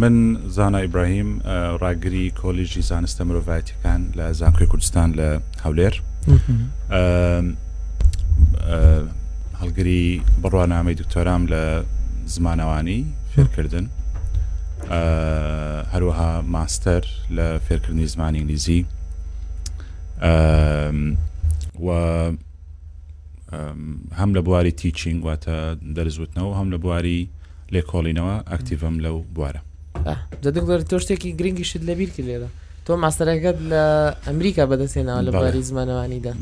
من زانا ئیبراهیم ڕاگری کۆلیژی زانستە مرۆڤایەتەکان لە زانکۆی کوردستان لە هەولێر هەڵگری بڕوانامەی دکتۆرام لە زمانەوانی فێرکردن هەروەها ماستەر لە فێرکردنی زمانی ئینگلیزی و هەم لە بواری تیچینگ واتە دەرزوتنەوە هەم لە بواری لێکۆڵینەوە ئاکتیڤم لەو بوارە. جا دکتۆر تۆ شتێکی گرنگیشت لەبیر کرد لێرە تۆ ماستەرەکەت لە ئەمریکا بەدەستێنەوە لە باری زمانەوانیدا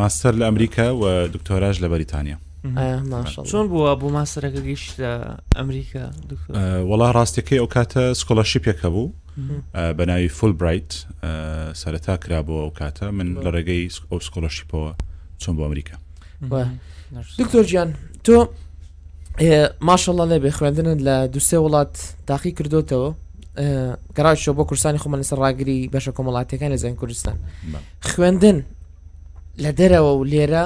ماستەر لە ئەمریکا و دکتۆراش لە بەریتانیا چۆن بووە بۆ ماستەرەکە گەیشت لە ئەمریکا وڵا ڕاستەکەی ئەو کاتە سکۆلەرشیپێکە بوو بە ناوی فول برایت سەرەتا کرابووە ئەو کاتە من لە ڕێگەی ئەو سکۆلەرشیپەوە چۆن بۆ ئەمریکا دکتۆر گیان تۆ ماشەڵە لێ بێ خوێندنت لە دوسێ وڵات تاقی کردوتەوە گەڕاشەوە بۆ کورسانی خۆمان لەسەر ڕاگری بەشە کۆمەڵاتەکان لە زەن کوردستان خوێندن لە دەرەوە و لێرە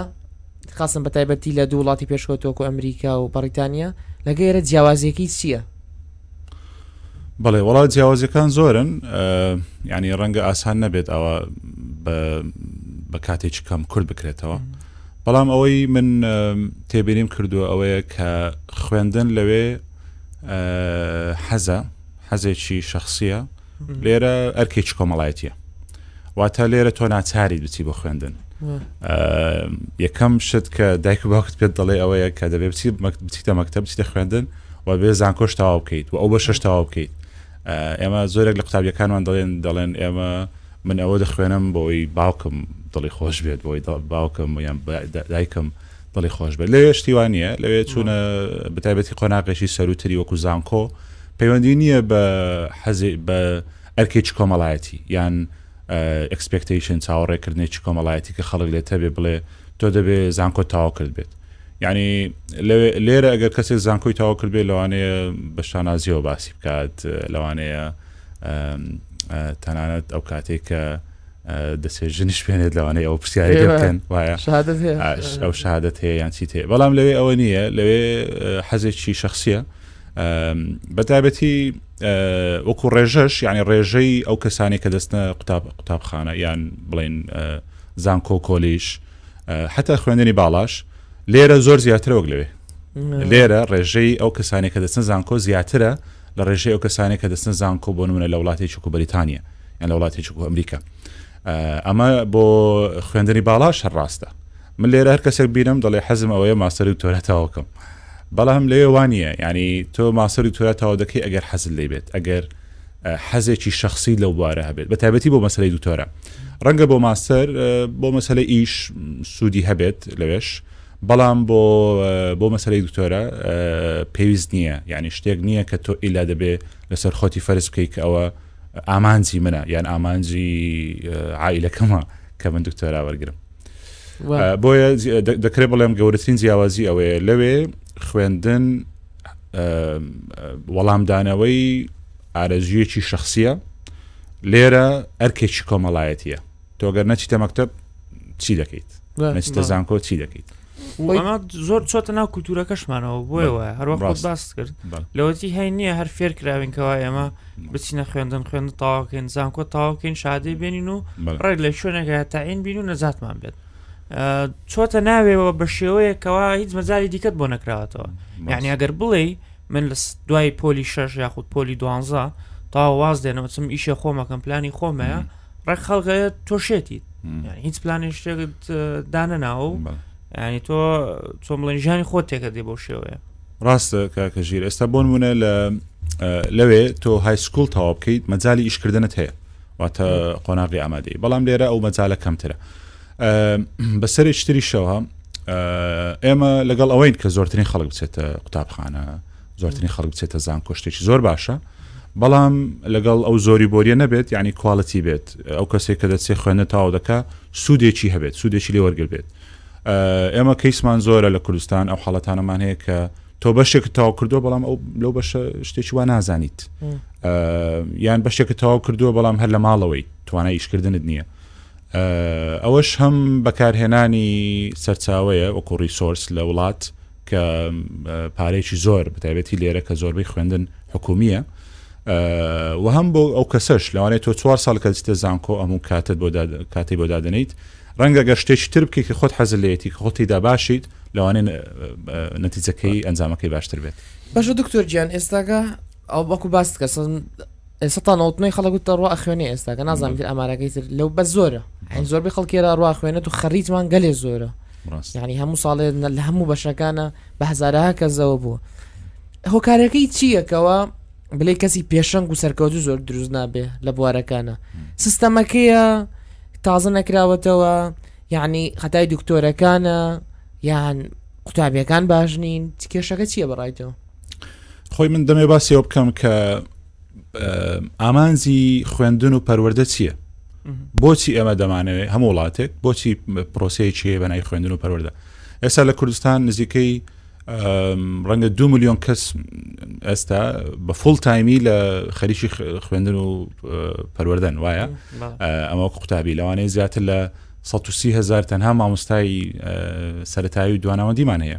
خاصم بە تایبەتی لە دوو وڵاتی پێشکەوتۆک و ئەمریکا و بەڕیتانیا لەگە ئێرە جیاوازیەکەی چییە؟ بەڵێ وڵات جیاوازەکان زۆرن ینی ڕەنگە ئاسان نەبێت ئەوە بە کاتێکی کەم کورد بکرێتەوە بەڵام ئەوەی من تێبینیم کردووە ئەوەیە کە خوێندن لەوێ حەزە حەزێکی شخصیە لێرە ئەرکێکی کۆمەڵایەتە واتە لێرە تۆ ناچاری بچی بۆ خوێندن یەکەم شت کە دایک و باوکت پێت دەڵێ ئەوەیە کە دەبێت بچی بچیتە مەکتتە بچیتە خوێندن و بێ زانکۆش تاوا بکەیت و ئەو بە شش تاوا بکەیت ئێمە زۆرێک لە قوتابیەکانمان دەڵێن دەڵێن ئێمە من ئەوە دەخوێنم بۆی باوکم دڵی خۆش بێت بۆی باوکم یان دایکم دڵی خۆش بێت لەوێ شتی وا نییە لەوێ چوونە بەتایبەتی قۆناغێکی سەروتری وەکو زانکۆ پەیوەندی نییە بە حەزی بە ئەرکێکی کۆمەڵایەتی یان ئەکسپێکتیشن چاوەڕێکردنێکی کۆمەڵایەتی کە خەڵک لێت هەبێ بڵێ تۆ دەبێ زانکۆ تاوا کرد بێت ینی لێرە ئەگەر کەسێک زانکۆی تاوا کرد بێ لەوانەیە بە شانازیەوە باسی بکات لەوانەیە تەنانەت ئەو کاتێک کە دەسێ ژنیش پێێت لەوانەیە ئەو پرسیاری بکەن وایە ئەو شادت هەیە یان چیت هەیە بەڵام لەوێ ئەوە نییە لەوێ حەزێکی شخصیە بەتابەتی وەکو ڕێژەش ینی ڕێژەی ئەو کەسانی کە دەستە قوتاب قوتابخانە یان بڵێن زانکۆ کۆلیش حتا خوێندنی باڵاش لێرە زۆر زیاتر وەک لەوێ لێرە ڕێژەی ئەو کەسانی کە دەستە زانکۆ زیاترە لە ڕێژەی ئەو کەسانەی کە دەچنە زانکۆ بۆ نمونە لە وڵاتێکی وەکو بەریتانیا یان لە وڵاتێکی وەکو ئەمریکا ئەمە بۆ خوێندنی باڵاش هەر ڕاستە من لێرە هەر کەسێک بینم دەڵێ حەزم ئەوەیە ماستەر و تۆرە تاوەکەم بەڵام لەوێ وانە ینی تۆ ماسەری تۆرە تاوا دەکەی ئەگەر حەزل لی بێت ئەگەر حەزێکی شخصی لەو بوارە هەبێت بە تابەتی بۆ مەسلەی دوتۆرە ڕەنگە بۆ ماستەر بۆ مەسلە ئیش سوودی هەبێت لەوێش بەڵام بۆ بۆ مەسەلەی دکتۆرە پێویست نییە یعنی شتێک نییە کە تۆ ئیلا دەبێ لەسەر خۆتی فەرز بکەیت کە ئەوە ئامانجی منە یان ئامانجی عیلەکەمە کە من دکتۆرا وەرگرم بۆیە دەکرێت بڵێم گەورەترین جیاوازی ئەوەیە لەوێ خوێندن وەڵامدانەوەی ئارەزویەکی شخصیە لێرە ئەرکێکی کۆمەڵایەتە تۆ گەر نەچیتە مەکتب چی دەکەیت نەچتە زانکۆ چی دەکەیت زۆر چۆتە ناو کولتورەکەشمانەوە بۆیەوە هەروەڕاست باست کرد لەوەتی هەی نییە هەر فێر کراوین کەوا ئێمە بچینە خوێندن خوێن تاواکەین زانکۆ تاواکەین شادەی بێنین و ڕێک لە شوێنێکە تاعین بین و نەزاتمان بێت چۆتە ناوێەوە بە شێوەیەکەوە هیچ مەزاری دیکەت بۆ نەکراوەتەوە یعنی ئەگەر بڵێ من لە دوای پۆلی شەش یاخود پۆلی دوانزە تا واز دێنەوە چم ئیشە خۆمەکەم پلانی خۆمەیە ڕێک خەڵگەیە تۆ شێتیت هیچ پلانێ شتێکت دانەناوە و ینی تۆ چۆمڵێن ژانی خۆت تێکە دێ بۆ شێوەیە ڕاستە کاکە ژیر ئێستا بۆن بوونە لە لەوێ تۆ های سکول تاوا بکەیت مەجای ئیشکردنت هەیە واتە قۆناغی ئامادەی بەڵام لێرە ئەو مەجالە کەمترە بەسەری شتری شەوە ئێمە لەگەڵ ئەوەین کە زۆرترین خەڵک بچێتە قوتابخانە زۆرترین خەڵک بچێتە زانکۆ شتێکی زۆر باشە بەڵام لەگەڵ ئەو زۆری بۆریە نەبێت ینی کوالەتی بێت ئەو کەسێک کە دەچێت خوێنە تاو دەکە سوودێکی هەبێت سوودێکی لێ وەرگر بێت ئێمە کەیسمان زۆرە لە کوردستان ئەو حاڵەتانەمان هەیە کە تۆ بەشێک تاو کردو بەڵام ئەو لەو بەشە شتێکی وا نازانیت یان بەشێک تاو کردووە بەڵام هەر لە ماڵەوەی توانای ئیشکردنت نییە ئەوەش هەم بەکارهێنانی سەرچاوەیە وەکو ڕیسۆرس لە وڵات کە پارەیەکی زۆر بەتایبەتی لێرە کە زۆربەی خوێندن حکومیە و هەم بۆ ئەو کەسەش لەوانێت تۆ چوار ساڵ کەچتە زانکۆ ئەموو کاتت بۆ کاتی بۆ دادنیت ڕەنگە گە شتێکی تر بکەیت کە خۆت حەزل لەیەتی کە خۆتیدا باشیت لەوانێ نەتیجەکەی ئەنجامەکەی باشتر بێت باشە دکتۆر گیان ئێستاگە ئەو بەکو باست کەسن سەد تا نەوەت و نۆی خەڵک وتە ڕوا ئەخوێنێ ئێستا کە نازانم تر ئامارەکەی تر لەو بە زۆرە عین زۆربەی خەڵکێرا ڕوا خوێنێت و خەریجمان گەلێ زۆرە ڕاست یعنی هەموو ساڵێ نە لە هەموو بەشەکانە بە هەزارەها کەزەوە بووە هۆکارەکەی چییەکەوە بلێ کەسی پێشەنگ و سەرکەوتو زۆر دروست نابێ لە بوارەکانە سیستەمەکەیە تازە نەکراوەتەوە یعنی خەتای دکتۆرەکانە یان قوتابیەکان باش نین کێشەکە چییە بەڕایتەوە خۆی من دەمێ باسی ئەو بکەم کە ئامانجی خوێندن و پەروەەردە چییە بۆچی ئێمە دەمانەوێت هەموو وڵاتێک بۆچی پرۆسەیەکی هەیە بەنای خوێندن و پەروەەردە ئێستا لە کوردستان نزیکەی ڕەنگە دو میلیۆن کەس ئێستا بە فول تایمی لە خەریکی خوێندن و پەروەردەن وایە ئەمە قوتابی لەوانەیە زیاتر لە 130 هزار تەنها مامۆستای سەتایی و دواناوەندیمان هەیە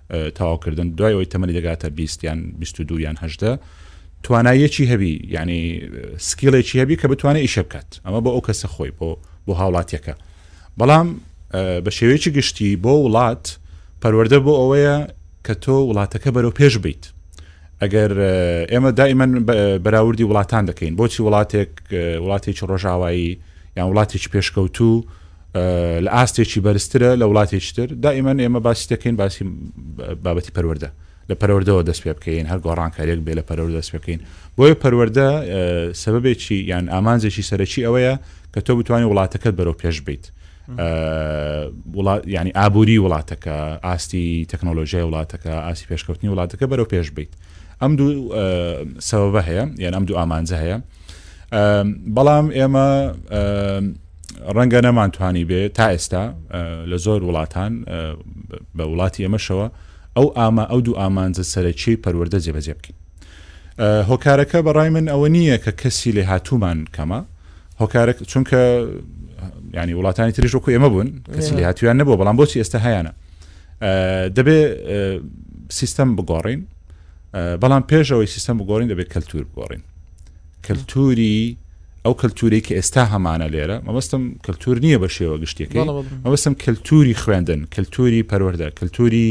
تەواوکردن دوای ئەوەی تەمەنی دەگاتە بیست یان بیست و دوو یان هەژدە توانایەکی هەبی ینی سکیڵێکی هەبی کە بتوانێت ئیشە بکات ئەمە بۆ ئەو کەسە خۆی بۆ بۆ هاوڵاتیەکە بەڵام بە شێوەیەکی گشتی بۆ وڵات پەروەەردە بۆ ئەوەیە کە تۆ وڵاتەکە بەرەو پێش بیت ئەگەر ئێمە دائیمەن بەراوردی وڵاتان دەکەین بۆچی وڵاتێک وڵاتێکی ڕۆژاوایی یان وڵاتێکی پێشکەوتوو لە ئاستێکی بەرزترە لە وڵاتێکی تر دائیمەن ئێمە باسی دەکەین باسی بابەتی پەروەەردە لە پەروەردەوە دەست پێ بکەین هەر گۆڕانکارێک بێ لە پەرەوە دەست بکەین بۆیە پەروەەردە سەبێکی یان ئامانجێکی سەرەکی ئەوەیە کە تۆ بتوانانی وڵاتەکەت بەرەو پێش بیت ینی ئابووری وڵاتەکە ئاستی تەکنۆلۆژیای وڵاتەکە ئاسی پێشکەوتنی وڵاتەکە بەرەو پێش بیت ئەم دوو سەوەبە هەیە یان ئەم دوو ئامانجە هەیە بەڵام ئێمە ڕەنگە نەمانتوانی بێ تا ئێستا لە زۆر وڵاتان بە وڵاتی ئەمەشەوە ئەو ئاما ئەو دوو ئامانجە سەرەکی پەروەەردە جێبەجێ بکەین هۆکارەکە بەڕای من ئەوە نییە کە کەسی لێ هاتوومان کەمە هۆکارە چونکە ینی وڵاتانی تریش وەکو ئێمە بوون کەسی لێ هاتویان نەبوو بەڵام بۆچی ئێستا هەیەە دەبێ سیستەم بگۆڕین بەڵام پێشەوەی سیستەم بگۆڕین دەبێت کەلتور بگۆڕین کەلتوری ئەو کەلتوری کە ئێستا هەمانە لێرە مەبەستم کەلتور نییە بە شێوە گشتەکەی مەبەستم کەلتوری خوێندن کەلتوری پەروەەردە کەلتوری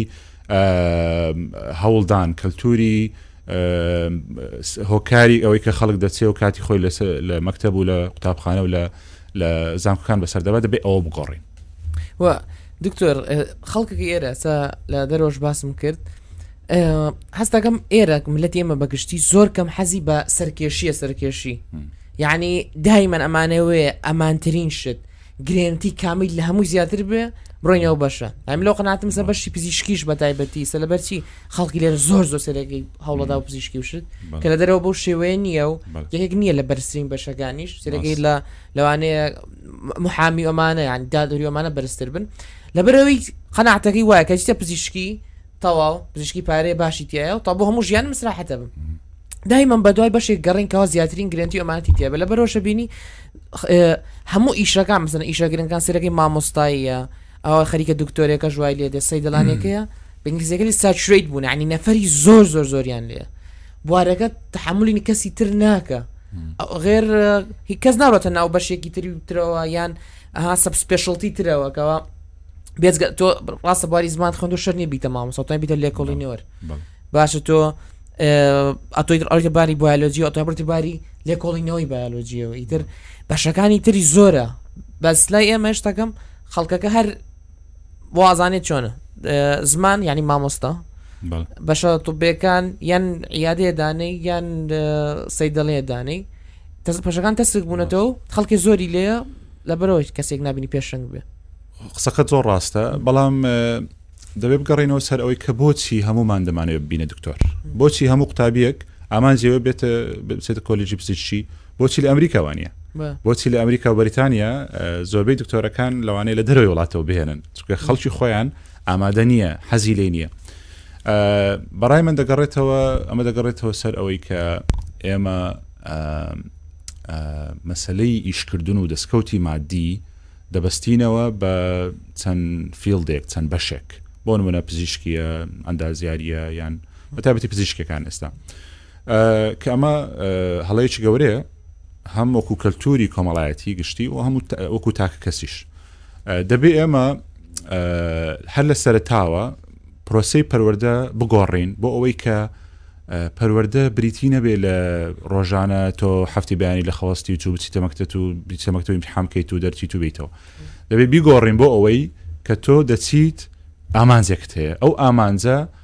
هەوڵدان کەلتوری هۆکاری ئەوەی کە خەڵک دەچێ و کاتی خۆی لە مەکتب و لە قوتابخانە و لە لە زانکەکان بەسەردەبات دەبێ ئەوە بگۆڕین و دکتۆر خەڵکەکە ئێرە سا لە دەرۆژ باسم کرد هەستەکەم ئێرە ملەتی ئێمە بەگشتی زۆر کەم حەزی بە سەرکێشیە سەرکێشی یعنی دایمەن ئەمانەوەێ ئەمانترین شت گرێنتی کامیل لە هەموو زیاتر بێ بڕۆینەوە بەشە ئەم لەو قناتم سە بەشی پزیشکیش بە تایبەتی سە لەبەرچی خەڵکی لێر زۆر زۆر سەرەکەی هەوڵەدا و پزیشکی وشت کە لە دەرەوە بۆ شێوەیە نییە و یەک نییە لە بەرسرین بەشەکانیش سەرەکەی لە لەوانەیە محامی ئەمانە یان دادوەری ئەمانە بەرزتر بن لەبەرەوەی قەنەعاتەکەی وایە کە چتە پزیشکی تەواو پزیشکی پارەیە باشی تایە و تا بۆ هەموو ژیان مسراحەتە بم دایمەم بە دوای بەشێک گەڕینکەوە زیاترین گرنتی ئەمانەتی تێ بە لە بەرۆشە بینی هەموو ئیشەکان بزن ئیشە گرنگەکان سەرەکەی مامۆستاییە ئەوە خەریکە دکتۆرێکە ژوای لێ دە سەیدلانەکەیە بنگزیەکەی ساچریت بوون عنی نەفری زۆر زۆر زۆریان لێ بوارەکە تحمللی کەسی تر ناکە غێر هی کەس ناڕێتە ناو بەشێکی تری وترەوە یان ئەها سەب سپێشڵتی ترەوەکەەوە بێزگە تۆ ڕاستە بواری زمان خوند و شەر نیە بیتە ماوە سەڵتان بیتە لێکۆڵی نێوەر باشە تۆ ئەتۆی ئەوتە باری بایلۆجی ئەتۆ بڕتی باری لێکۆڵینەوەی بایلۆجیەوە ئیتر بەشەکانی تری زۆرە بەس لای ئێمە شتەکەم خەڵکەکە هەر وازانێت چۆنە زمان ینی مامۆستا بەشە طبێکان یان عیادێ دانەی یان سی دەڵێ دانەی تەس پەشەکان تەسک بوونەتەوە خەڵکی زۆری لێە لە بەرەوە کەسێک نبینی پێشنگ بێ قسەکە زۆر ڕاستە بەڵام دەبێ بگەڕینەوە سەر ئەوەی کە بۆچی هەمومان دەمانێت بینە دکتۆر بۆچی هەموو قوتابیەک ئامانجیەوە بێتە بچێتە کۆلیجی پزیشکی بۆچی لە ئەمریکا وانە بۆچی لە ئەمریکا و بەریتانیا زۆربەی دکتۆرەکان لەوانەیە لە دەرەوەی وڵاتەوە بهێنن چکە خەڵکی خۆیان ئامادە نییە حەزی لێ نییە بەڕای من دەگەڕێتەوە ئەمە دەگەڕێتەوە سەر ئەوەی کە ئێمە مەسلەی ئیشکردن و دەستکەوتی مادی دەبستینەوە بە چەند فیلدێک چەند بەشێک بۆ نمونە پزیشکیە ئەندازیاریە یان بەتابەتی پزیشکەکان ئێستا کە ئەمە هەڵەیەکی گەورەیە هەم وەکو کەلتوری کۆمەڵایەتی گشتی و هەموو وەکو تاکە کەسیش دەبێ ئێمە هەر لە سەرتاوە پرۆسی پەروەەردە بگۆڕین بۆ ئەوەی کە پەروەەردە بریتی نەبێ لە ڕۆژانە تۆ هەفتی بەیانی لە خەوەستی و چوو بچیتە مەکتەت و بیچە مەکتەوە امتحان بکەیت و دەرچیت و بیتەوە دەبێ بیگۆڕین بۆ ئەوەی کە تۆ دەچیت ئامانجێکت هەیە ئەو ئامانجە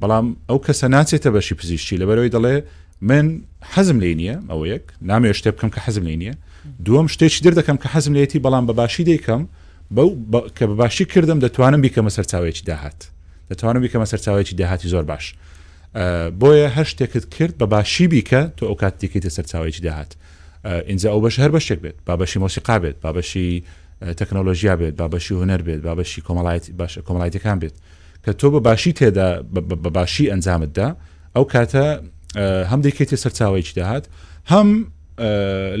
بەڵام ئەو کەسە ناچێتە بەشی پزیشتی لەبەرەوەی دەڵێ من حەزم لێ نییە ئەوە یەک نامێ شتێ بکەم کە حەزم لێ نییە دووەم شتێکی در دەکەم کە حەزم لێتی بەڵام بە باشی دەیکەم بەو کە بە باشی کردم دەتوانم بیکەمە سەرچاوێکی داهات دەتوانم بیکەمە سەرچاوێکی داهاتی زۆر باش بۆیە هەر شتێکت کرد بە باشی بیکە تۆ ئەو کات دیکەیتە سەرچاوێکی داهات ئینجا ئەو بەش هەر بەشێک بێت بابەشی مۆسیقا بێت بابەشی تەکنۆلۆژیا بێت بابەشی هوەر بێت بابەشی کۆمەڵایت باش کۆمەڵایەتەکان بێت کە تۆ بە باشی تێدا بە باشی ئەنجامت دا ئەو کاتە هەم دەکەیتە سەرچاوەیەکی داهات هەم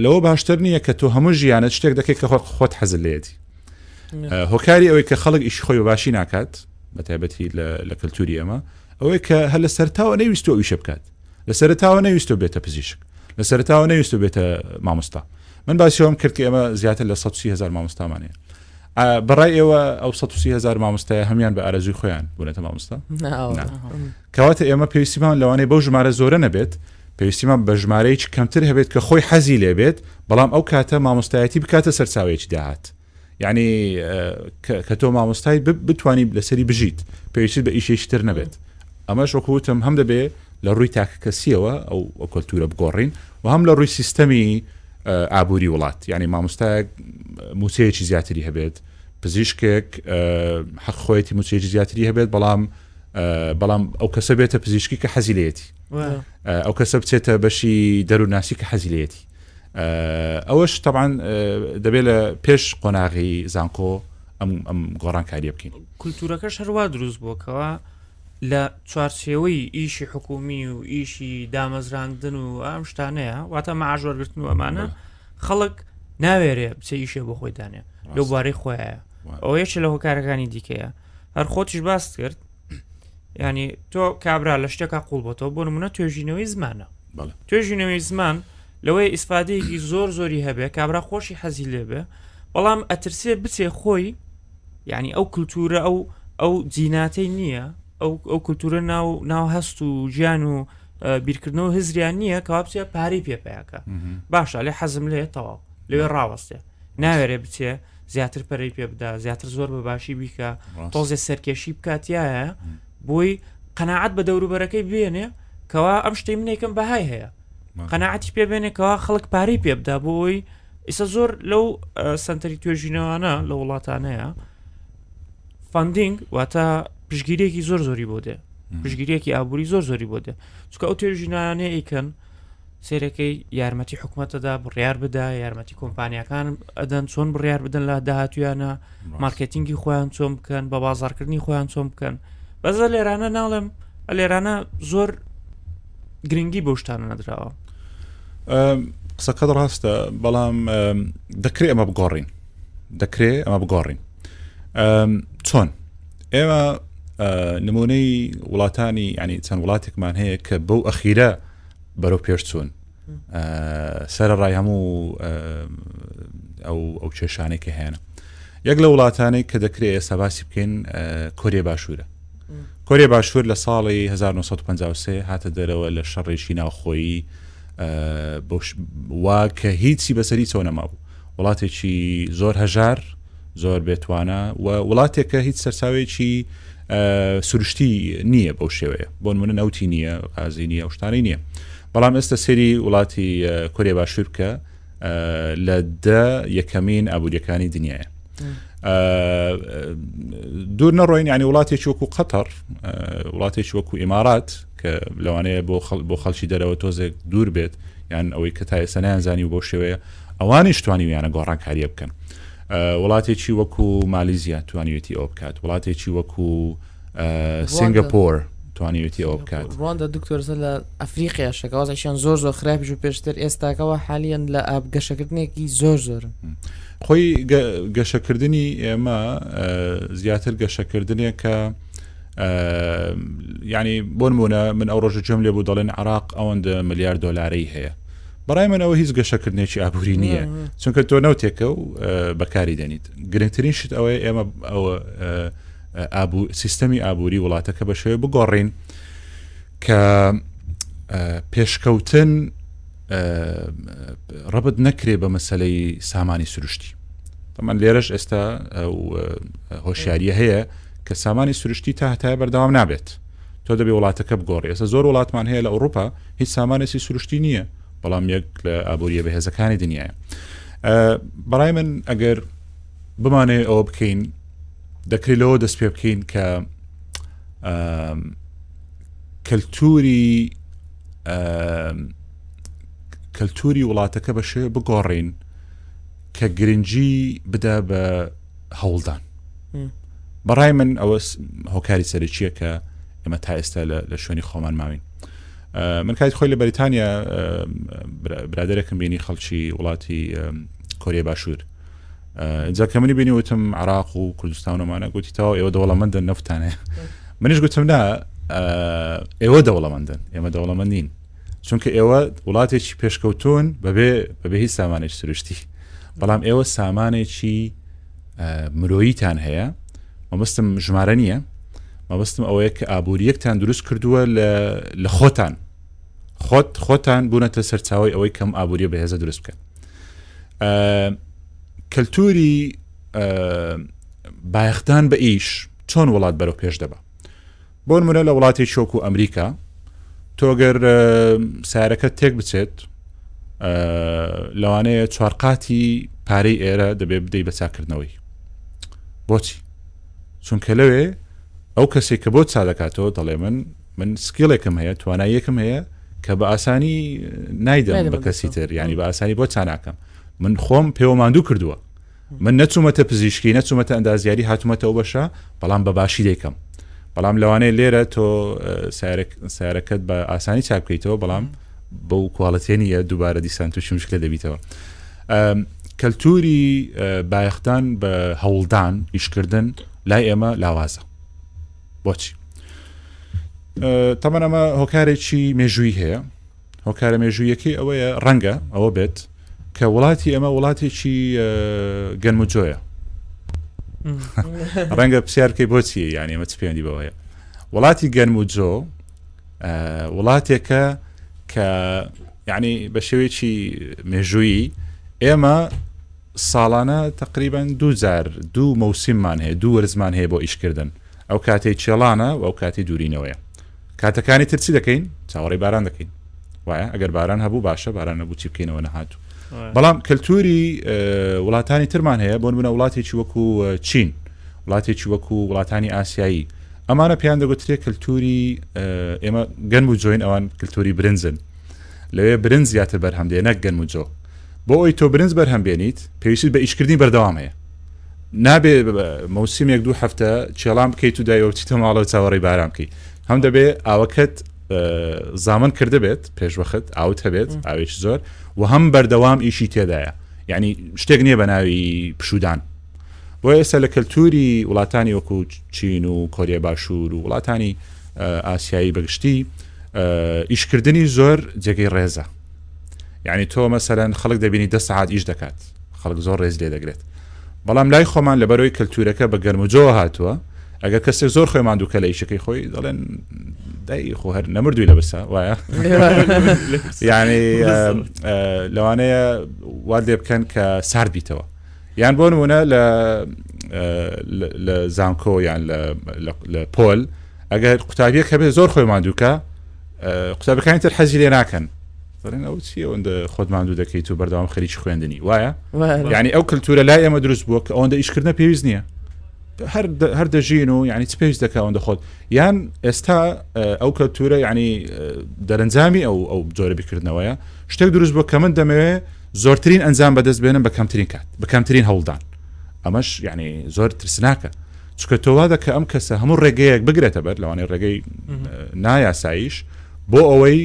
لەوە باشتر نییە کە تۆ هەموو ژیانە شتێک دەکەیت کە خۆ خۆت حەزل لێتی هۆکاری ئەوەی کە خەڵک ئیش خۆی باشی ناکات بە تایبەتی لە کللتوری ئەمە ئەوەی کە هەر لە سەرتاوە نەویستۆ ئیشە بکات لە سەرتاوە نەویستۆ بێتە پزیشک لە سەرتاوە نەویستۆ بێتە مامۆستا من باسیەوەم کرد کە ئێمە زیاتر لە 100 هزار مامۆستامانەیە بەڕای ئێوە ئەو 130 هزار مامۆستای هەمان بە ئارەزوی خۆیان بوونەتە مامۆستا کەواتە ئێمە پێویستیمان لەوانەیە بەو ژمارە زۆرە نەبێت پێویستیمان بە ژمارەیەک کەمتر هەبێت کە خۆی حەزی لێبێت بەڵام ئەو کاتە مامۆستایەتی بکاتە سەرچاوێکی داهات یعنی کە تۆ مامۆستای بتانی لەسەری بژیت پێویست بە ئیشێشتر نەبێت ئەمە شۆکوتم هەم دەبێ لە ڕووی تاکە کەسیەوە ئەو کەلتورە بگۆڕین و هەم لە ڕووی سیستەمی ئابوری وڵات یانی ماموستایەک موچەیەکی زیاتری هەبێت پزیشکێک حەق خۆیەتی موچەیەکی زیاتری هەبێت بەڵام بەڵام ئەو کەسە بێتە پزیشکی کە حەزیلێتی ئەو کەسە بچێتە بەشی دەروناسی کە حەزیلێتی ئەوەش تەبان دەبێت لە پێش قۆناغی زانکۆ ئەم گۆڕانکاریە بکەین کولتورەکەش هەروە دروست بووکەوە لە چوارچێوەی ئیشی حکومی و ئیشی دامەزراندن و ئەم شتانەیە واتە مەعاش وەرگتن و ئەمانە خەڵک ناوێرێ بچە ئیشێ بۆ خۆی دانێ لەو بارەی خۆیە ئەو یەکە لە هۆکارەکانی دیکەیە هەر خۆتیش باست کرد ینی تۆ کابرا لە شتێکا قوڵ بۆتەوە بۆ منە توێژینەوەی زمانە توێژینەوەی زمان لەوەی ئیسفادەیەکی زۆر زۆری هەبێ کابرا خۆشی حەزی لێبێ بەڵام ئەترسێ بچێ خۆی یعنی ئەو کللتورە ئەو ئەو جیناتەی نییە ئەو ئەو کللتورە ناو ناو هەست و گیان و بیرکردنەوە هزریان نییە کەوابچە پارەی پێپیاکە باشە لێ حەزم لێ تەواو لەوێ ڕاوەستێ ناوێرێ بچێ زیاتر پەرەی پێ بدا زیاتر زۆر بە باشی بیکە تۆزێ سەرکێشی بکاتیایە بۆی قەنەعات بە دەوروبەرەکەی بێنێ کەوا ئەم شتەی منێکم بەهای هەیە قەناعەتی پێ بێنێ کەوا خەڵک پارەی پێ بدا بۆ ئەوی ئیسە زۆر لەو سنتەری توێژینەوانە لە وڵاتانەیە فندینگ واتە پشگیرێکی زۆر زۆری بۆ دێ پشگیرێکی ئابووری زۆر زۆری بۆ دێ چکە ئەو توێژینانێ ئیکەن سێرەکەی یارمەتی حکوومەتەدا بڕیار بدا یارمەتی کۆمپانیەکان ئەدەن چۆن بڕیار بدەن لە داهاتویانە مارکتینگی خۆیان چۆن بکەن بە بازارکردنی خۆیان چۆن بکەن بەزە لێرانە ناڵێم ئەلێرانە زۆر گرنگی بۆ شتانە نەدراوە قسەکەت ڕاستە بەڵام دەکرێ ئەمە بگۆڕین دەکرێ ئەمە بگۆڕین چۆن ئێمە نمونەی وڵاتانی ینی چەند وڵاتێکمان هەیە کە بەو ئەخیرە بەرەو پێشچوون سەر ڕای هەموو ئەو ئەو کێشانێکی هێنە یەک لە وڵاتانێک کە دەکرێت ئێستا باسی بکەین کۆریە باشوورە کۆریای باشوور لە ساڵی 1953 هاتە دەرەوە لە شەڕێکی ناوخۆیی وا کە هیچی بەسەری چۆ نەمابوو وڵاتێکی زۆر هەژار زۆر بێتوانە و وڵاتێکە هیچ سەرچاوێکی سروشتی نییە بەو شێوەیە بۆن منە نەوتی نییە غازی نییە شتانی نییە بەڵام ئێستا سری وڵاتی کۆریای باشوور بکە لە دە یەکەمین ئابوووریەکانی دنیاە دوور نەڕۆین ینی وڵاتێکی وەکو قەتەڕ وڵاتێکی وەکو ئیمارات کە لەوانەیە بۆ بۆ خەڵکی دەرەوە تۆزێک دوور بێت یان ئەوەی کە تا ئێستا نیانزانی و بۆ شێوەیە ئەوانیش توانی ویانە گۆڕانکاریە بکەن وڵاتێکی وەکو مالیزیا توانیوێتی ئەو بکات وڵاتێکی وەکو سنگاپۆر توانیوێتی ئەوە بکات ڕواندا دکتۆرزە لە ئەفریقیا شەکەوازشیان زۆر زۆر خراپیش و پێشتر ئێستاکەەوە حالیان لە ئاب گەشەکردنێکی زۆر زۆر خۆی گەشەکردنی ئێمە زیاتر گەشەکردنێکە ینی بۆ نمونە من ئەو ڕۆژە جۆم لێ بوو دەڵێن عراق ئەوەندە ملیار دۆلارەی هەیە بەڕای منەوە هیچ گەشەکردنێکی ئابووری نییە چونکە تۆ نەوتێکە و بەکاری دەنیت گرنگترین شت ئەوەیە ئێمە ئەوە سیستەمی ئابووری وڵاتەکە بە شێوێ بگۆڕین کە پێشکەوتن ڕبت نەکرێ بە مەسلەی سامانی سروشتی تەمان لێرەش ئێستا هۆشیاریە هەیە کە سامانی سروشتی تا هەتای بەردەوام نابێت تۆ دەبێ وڵاتەکە بگۆڕی ئێستا زۆر وڵاتمان هەیە لە ئەوروپا هیچ سامانێکی سروشتی نییە بەڵام یەک لە ئابووریە بەهێزەکانی دنیاە بەڕای من ئەگەر بمانەوێت ئەوە بکەین دەکرێت لەوە دەست پێ بکەین کە کەلتوری کەلتوری وڵاتەکە بە شێ بگۆڕین کە گرنگجی بدا بە هەوڵدان بەڕای من ئەوە هۆکاری سەرچیە کە ئێمە تا ئێستا لە شوێنی خۆمان ماوین من کات خۆی لە بەریتانیا برادێکم بینی خەڵکی وڵاتی کۆریە باشوور جا کە منی بینی وتم عراق و کوردستانەمانە گوتی تاو ئێوە دەوڵەمەندە نفتانێ منیش گوتم نا ئێوە دەوڵەمەندن ئێمە دەوڵەمەند نین چونکە ئێوە وڵاتێکی پێشکەوتون بەبێ بەبێ هیچ سامانێک سروشتی بەڵام ئێوە سامانێکی مرۆییتان هەیە مەبستم ژمارە نییە مەبستم ئەوەیە کە ئابوووریەکتان دروست کردووە لە خۆتان خۆت خۆتان بوونەتە سەرچاوی ئەوەی کەم ئابووری بەهێزە دروست بکەن کەلتوری بایەخدان بە ئیش چۆن وڵات بەرەو پێش دەبە بۆن منە لە وڵاتی شۆک و ئەمریکا تۆگەر سارەکە تێک بچێت لەوانەیە چوارقاتی پارەی ئێرە دەبێ بدەی بە چاکردنەوەی بۆچی چونکە لەوێ ئەو کەسێک کە بۆ چا دەکاتەوە دەڵێ من من سکیڵێکم هەیە توانایەکم هەیە کە بە ئاسانی نایدەم بە کەسی تر ینی بە ئاسانی بۆ چاناکەم من خۆم پێوە ماندوو کردووە من نەچوومەتە پزیشکی نەچوومەتە ئەندازیاری هاتوومەتەوە بەشە بەڵام بە باشی دەیکەم بەڵام لەوانەیە لێرە تۆ سارەکەت بە ئاسانی چاپ بکەیتەوە بەڵام بەو کوواڵەتێنیە دووبارە دیسان تووشی مشکلە دەبیتەوە کەلتوری بایەختان بە هەوڵدان ئیشکردن لای ئێمە لاوازە بۆچی تەمەەن ئەمە هۆکارێکی مێژووی هەیە هۆکارە مێژوویەکەی ئەوەیە ڕەنگە ئەوە بێت کە وڵاتی ئەمە وڵاتێکی گەنمجۆیە ڕەنگە پرسیارکەی بۆچی یان ئمە چ پێوەندی بەوەیە وڵاتی گەرم و جۆ وڵاتێکە کە یعنی بە شێوێکی مێژوویی ئێمە ساڵانە تەقریبەن دوو جار دوو مەوسیممان هەیە، دوو وەرزمان هەیە بۆ ئیشکردن، ئەو کاتەی چێڵانە و ئەو کاتی دوورینەوەیە. کاتەکانی تر چی دەکەین؟ چاوەڕێی باران دەکەین. وایە؟ ئەگەر باران هەبوو باشە، باران نەبوو چی بکەینەوە نەهات. بەڵام کەلتوری وڵاتانی ترمان هەیە، بۆ نمونە وڵاتێکی وەکو چین، وڵاتێکی وەکو وڵاتانی ئاسیایی، ئەمانە پێیان دەگوترێ کەلتوری ئێمە گەنم و جۆین، ئەوان کەلتوری برنجن، لەوێ برنج زیاتر بەرهەم دێ نەک گەنم و جۆ. بۆ ئەوەی تۆ برنج بەرهەم بێنیت پێویستیت بە ئیشکردنی بەردەوام هەیە نابێ مەوسیمێک دوو هەفتە چێڵام بکەیت و دایەوە چیتە ماڵەوە چاوەڕی باران بکەیت هەم دەبێ ئاوەکەت زامن کردە بێت پێشوەخت ئاوت هەبێت ئاوێکی زۆر و هەم بەردەوام ئیشی تێدایە یعنی شتێک نییە بە ناوی پشودان بۆ ئێستا لە کەلتوری وڵاتانی وەکو چین و کۆریە باشوور و وڵاتانی ئاسیایی بەگشتی ئیشکردنی زۆر جێگەی ڕێزە یعنی تۆ مەسەرەن خەڵک دەبینی دە سعات ئیش دەکات خەڵک زۆر ڕێز لێ دەگرێت بەڵام لای خۆمان لە بەرەوەی کەلتورەکە بە گەرمجۆ هاتووە ئەگەر کەسێک زۆر خۆی ماندوو کە لە ئیشەکەی خۆی دەڵێن دای خۆ هەر نەمردووی لە بەسا وایە یعنی لەوانەیە وا لێ بکەن کە سارد بیتەوە یان بۆ نمونە لە لە زانکۆ یان لە پۆل ئەگەر قوتابیەک هەبێت زۆر خۆی مادووکە قوتابەکانی تر حەزی لێ ناکەن دەڵێن ئەو چی ئەوەندە خۆت مادوو دەکەیت و بەردەوام خەریکی خوێندنی وایە ینی ئەو کللتورە لای ئێمە دروست بووە کە ئەوەندە ئیشکردە پێویست نییە هەر دەژین و ینی چ پێویست دەکەون دەخۆت یان ئێستا ئەو کەلتورە ینی دەرەنجامی ئەو ئەو جۆرە بکردنەوەیە شتێک دروست بۆ کە من دەمەوێت زۆرترین ئەنجام بەدەست بێنم بە کەمترین کات بە کەمترین هەوڵدان ئەمەش ینی زۆر ترسناکە چکە تۆ وادە کە ئەم کەسە هەموو ڕێگەیەک بگرێتە بەر لەوانەیە ڕێگەی نایاساییش بۆ ئەوەی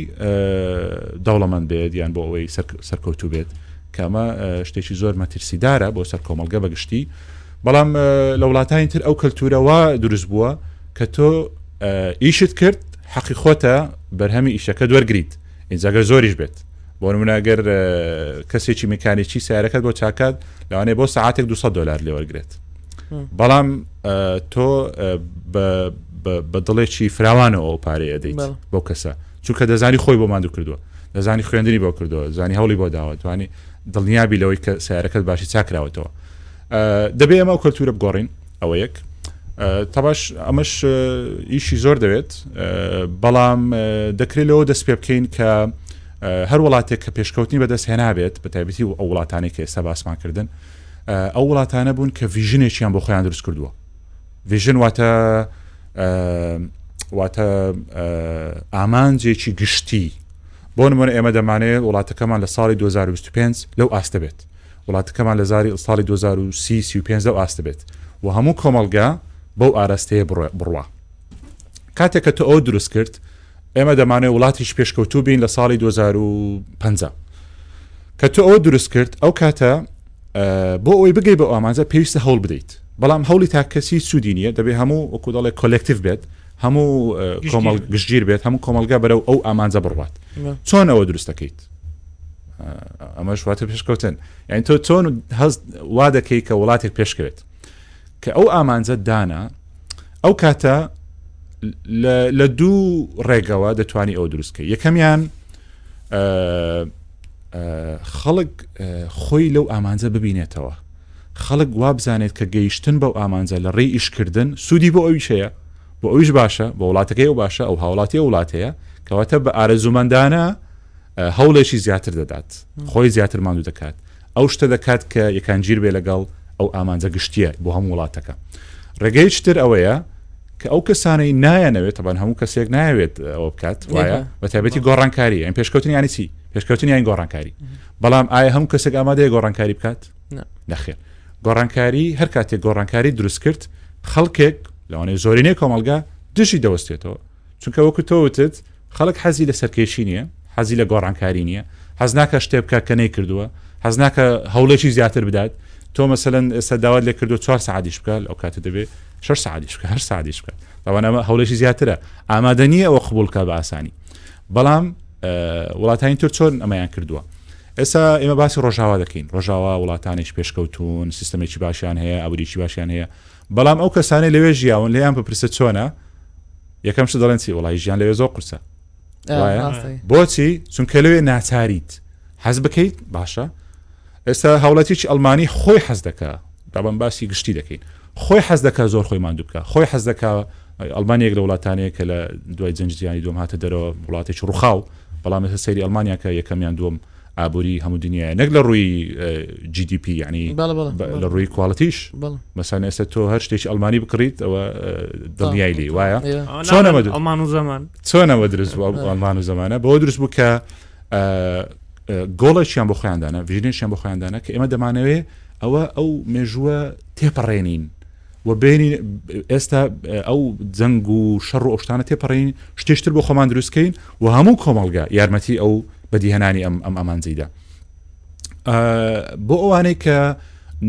دەوڵەمەند بێت یان بۆ ئەوەی سەرکەوتوو بێت کامە شتێکی زۆر مەترسیدارە بۆ سەر کۆمەلگە بەگشتی بەڵام لە وڵاتانی تر ئەو کەلتورەوە دروست بووە کە تۆ ئیشت کرد حەقی خۆتە بەرهەمی ئیشەکە دوەرگیت ئینجا گەر زۆریش بێت بۆ نمونە گەر کەسێکی میکانێکی سیارەکەت بۆ چاکات لەوانەیە بۆ ساعتێک 200 دلار لێوەرگێت بەڵام تۆ بە دڵێکی فراوانەوە ئەو پارەیە دەیت بۆ کەسە چونکە دەزانی خۆی بۆ مادو کردووە دەزانی خوێندنی بۆ کردووە زانی هەڵی بۆ داوەتوانی دڵنیابی لەوەی کە سیارەکەت باشی چاکراوەتەوە دەبێ ئەمە کللتورە بگۆڕین ئەوە یەک تەباش ئەمەش ئیشی زۆر دەوێت بەڵام دەکرێت لەوە دەست پێ بکەین کە هەر وڵاتێک کە پێشکەوتنی بەدەست هێنابێت بە تایبەتی و ئەو وڵاتانی کە ئێستا باسمان کردن ئەو وڵاتانە بوون کە ڤژنێکیان بۆ خۆیان دروست کردووە ڤژن واتە واتە ئامانجێکی گشتی بۆ نمونە ئێمە دەمانێت وڵاتەکەمان لە ساڵی 2025 لەو ئاستە بێت وڵاتەکەمان لە زاری ساڵی دوو هەزار و سی سی و پێنج لەو ئاستە بێت و هەموو کۆمەڵگا بەو ئاراستەیە بڕوا کاتێک کە تۆ ئەو دروست کرد ئێمە دەمانێت وڵاتیش پێشکەوتوو بین لە ساڵی 2050 کە تۆ ئەو دروست کرد ئەو کاتە بۆ ئەوی بگەی بە ئامانجە پێویستە هەوڵ بدەیت بەڵام هەوڵی تاکەسی سوودی نیە دەبێ هەموو وەکو دەڵێ کۆلکتیف بێت هەموو کۆمەڵ گشتگیر بێت هەموو کۆمەلگا بەرەو ئەو ئامانجە بڕوات چۆن ئەوە دروستەکەیت ئەمەش واتە پێشکەوتن یعنی تۆ چۆن هەست وا دەکەی کە وڵاتێک پێشکەوێت کە ئەو ئامانجە دانا ئەو کاتە لە دوو ڕێگەوە دەتوانانی ئەو دروستکە یەکەمیان خەڵک خۆی لەو ئامانجە ببینێتەوە خەڵک وابزانێت کە گەیشتن بەو ئامانجە لە ڕێی ئیشکردن سوودی بۆ ئەوی شەیە بۆ ئەویش باشە بە وڵاتەکەی و باشە ئەو هاوڵاتی وڵاتەیە کەواتە بە ئارەزومەندانە هەوڵێکی زیاتر دەدات خۆی زیاتر ماندوو دەکات ئەو شتە دەکات کە یەکانگیر بێ لەگەڵ ئەو ئامانجە گشتیە بۆ هەم وڵاتەکە ڕێگەیشتر ئەوەیە کە ئەو کەسانەی نایەنەوێت تەبان هەموو کەسێک نایەوێت ئەوە بکات وایە بە تایبەتی گۆڕانکاری ئەم پێشکەوتنی ینی چی پێشکەوتنی یان گۆڕانکاری بەڵام ئایا هەموو کەسێک ئامادەیە گۆڕانکاری بکات نەخێر گۆڕانکاری هەر کاتێک گۆڕانکاری دروست کرد خەڵکێک لەوانەیە زۆرینەی کۆمەلگا دژی دەوەستێتەوە چونکە وەکو تۆوتت خەڵک حەزی لە سەرکێشی نییە، حەزی لە گۆڕانکاری نییە، حەز ناکات شتێ بکات کە نەیکردووە، حەز ناکات هەوڵێکی زیاتر بدات. تۆ مەسەلەن ئێستا داوات لێ کردو چوار سەعاتیش بکات، ئەو کاتە دەبێت شەش سەعاتیش بکات، هەشت سەعاتیش بکات. تاوان ئەمە هەوڵێکی زیاترە، ئامادە نییە ئەوە قبوڵ بکات بە ئاسانی. بەڵام وڵاتانی تر چۆن ئەمەیان کردووە. ئێستا ئێمە باسی ڕۆژاوا دەکەین ڕۆژاوا وڵاتانیش پێشکەوتون سیستمێکی باشیان هەیە ئەوریی باشیان هەیە بەڵام ئەو کەسانەی لەوێ ژیاون لێیان بپرسە چۆنە یەکەم شت دەڵێن چی وڵی ژیان لەوێ زۆر قورسە بۆچی چونکە لەوێ ناچاریت حەز بکەیت باشە ئێستا هەوڵەتیی ئەلمانی خۆی حەز دەکە دابم باسی گشتی دەکەین خۆی حەز دەکە زۆر خۆی مادوو بکە خۆی حەز دەکە ئەلمانیەک لە وڵاتانەیە کە لە دوای جەنجزیانی دوم هاتە دەرەوە وڵاتێکی ڕوخاو بەڵام ێستا سەیری ئەلمانیا کە یەکەمیان دوم ئابوری هەموو دنیاە نەک لە ڕووی GDP ینی لە ڕووی کوالتیش مەسان ئێستا تۆ هەر شتێکی ئەلمانی بکڕیت ئەوە دڵنیای لی وایە چۆنەوە ئەڵمان و زەمان چۆنەوە درست بوو ئەڵمان و زمانە بۆ دروست بوو کە گۆڵێکیان بۆ خۆیاندانە ڤژنێکیان بۆ خۆیاندانە کە ئێمە دەمانەوێ ئەوە ئەو مێژووە تێپەڕێنین و بێنین ئێستا ئەو جەنگ و شەڕ و ئەوشتانە تێپەڕین شتێشتر بۆ خۆمان دروستکەین و هەموو کۆمەڵگە یارمەتی ئەو بەدیهێنانی ئەم ئەم ئەمانجیدا بۆ ئەوانەی کە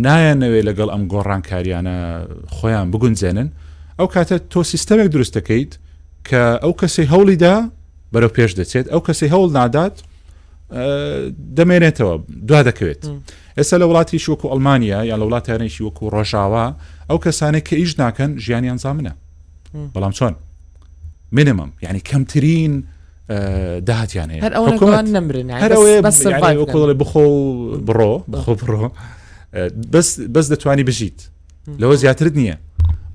نایەنەوێت لەگەڵ ئەم گۆڕانکاریانە خۆیان بگونجێنن ئەو کاتە تۆ سیستەمێک دروست دەکەیت کە ئەو کەسی هەوڵیدا بەرەو پێش دەچێت ئەو کەسی هەوڵ نادات دەمێنێتەوە دوا دەکەوێت ئێستا لە وڵاتی شوکو ئەلمانیا یان لە وڵاتیانێکی وەکو ڕۆژاوا ئەو کەسانێک کە ئیش ناکەن ژیانیان زامنە بەڵام چۆن منمم یعنی کەمترین داهاتیان هەیە هەرەوەن نمرن هەرەوەڵی بخۆ بڕۆ بخۆ بڕۆ بەس دەتوانی بژیت لەوە زیاترت نییە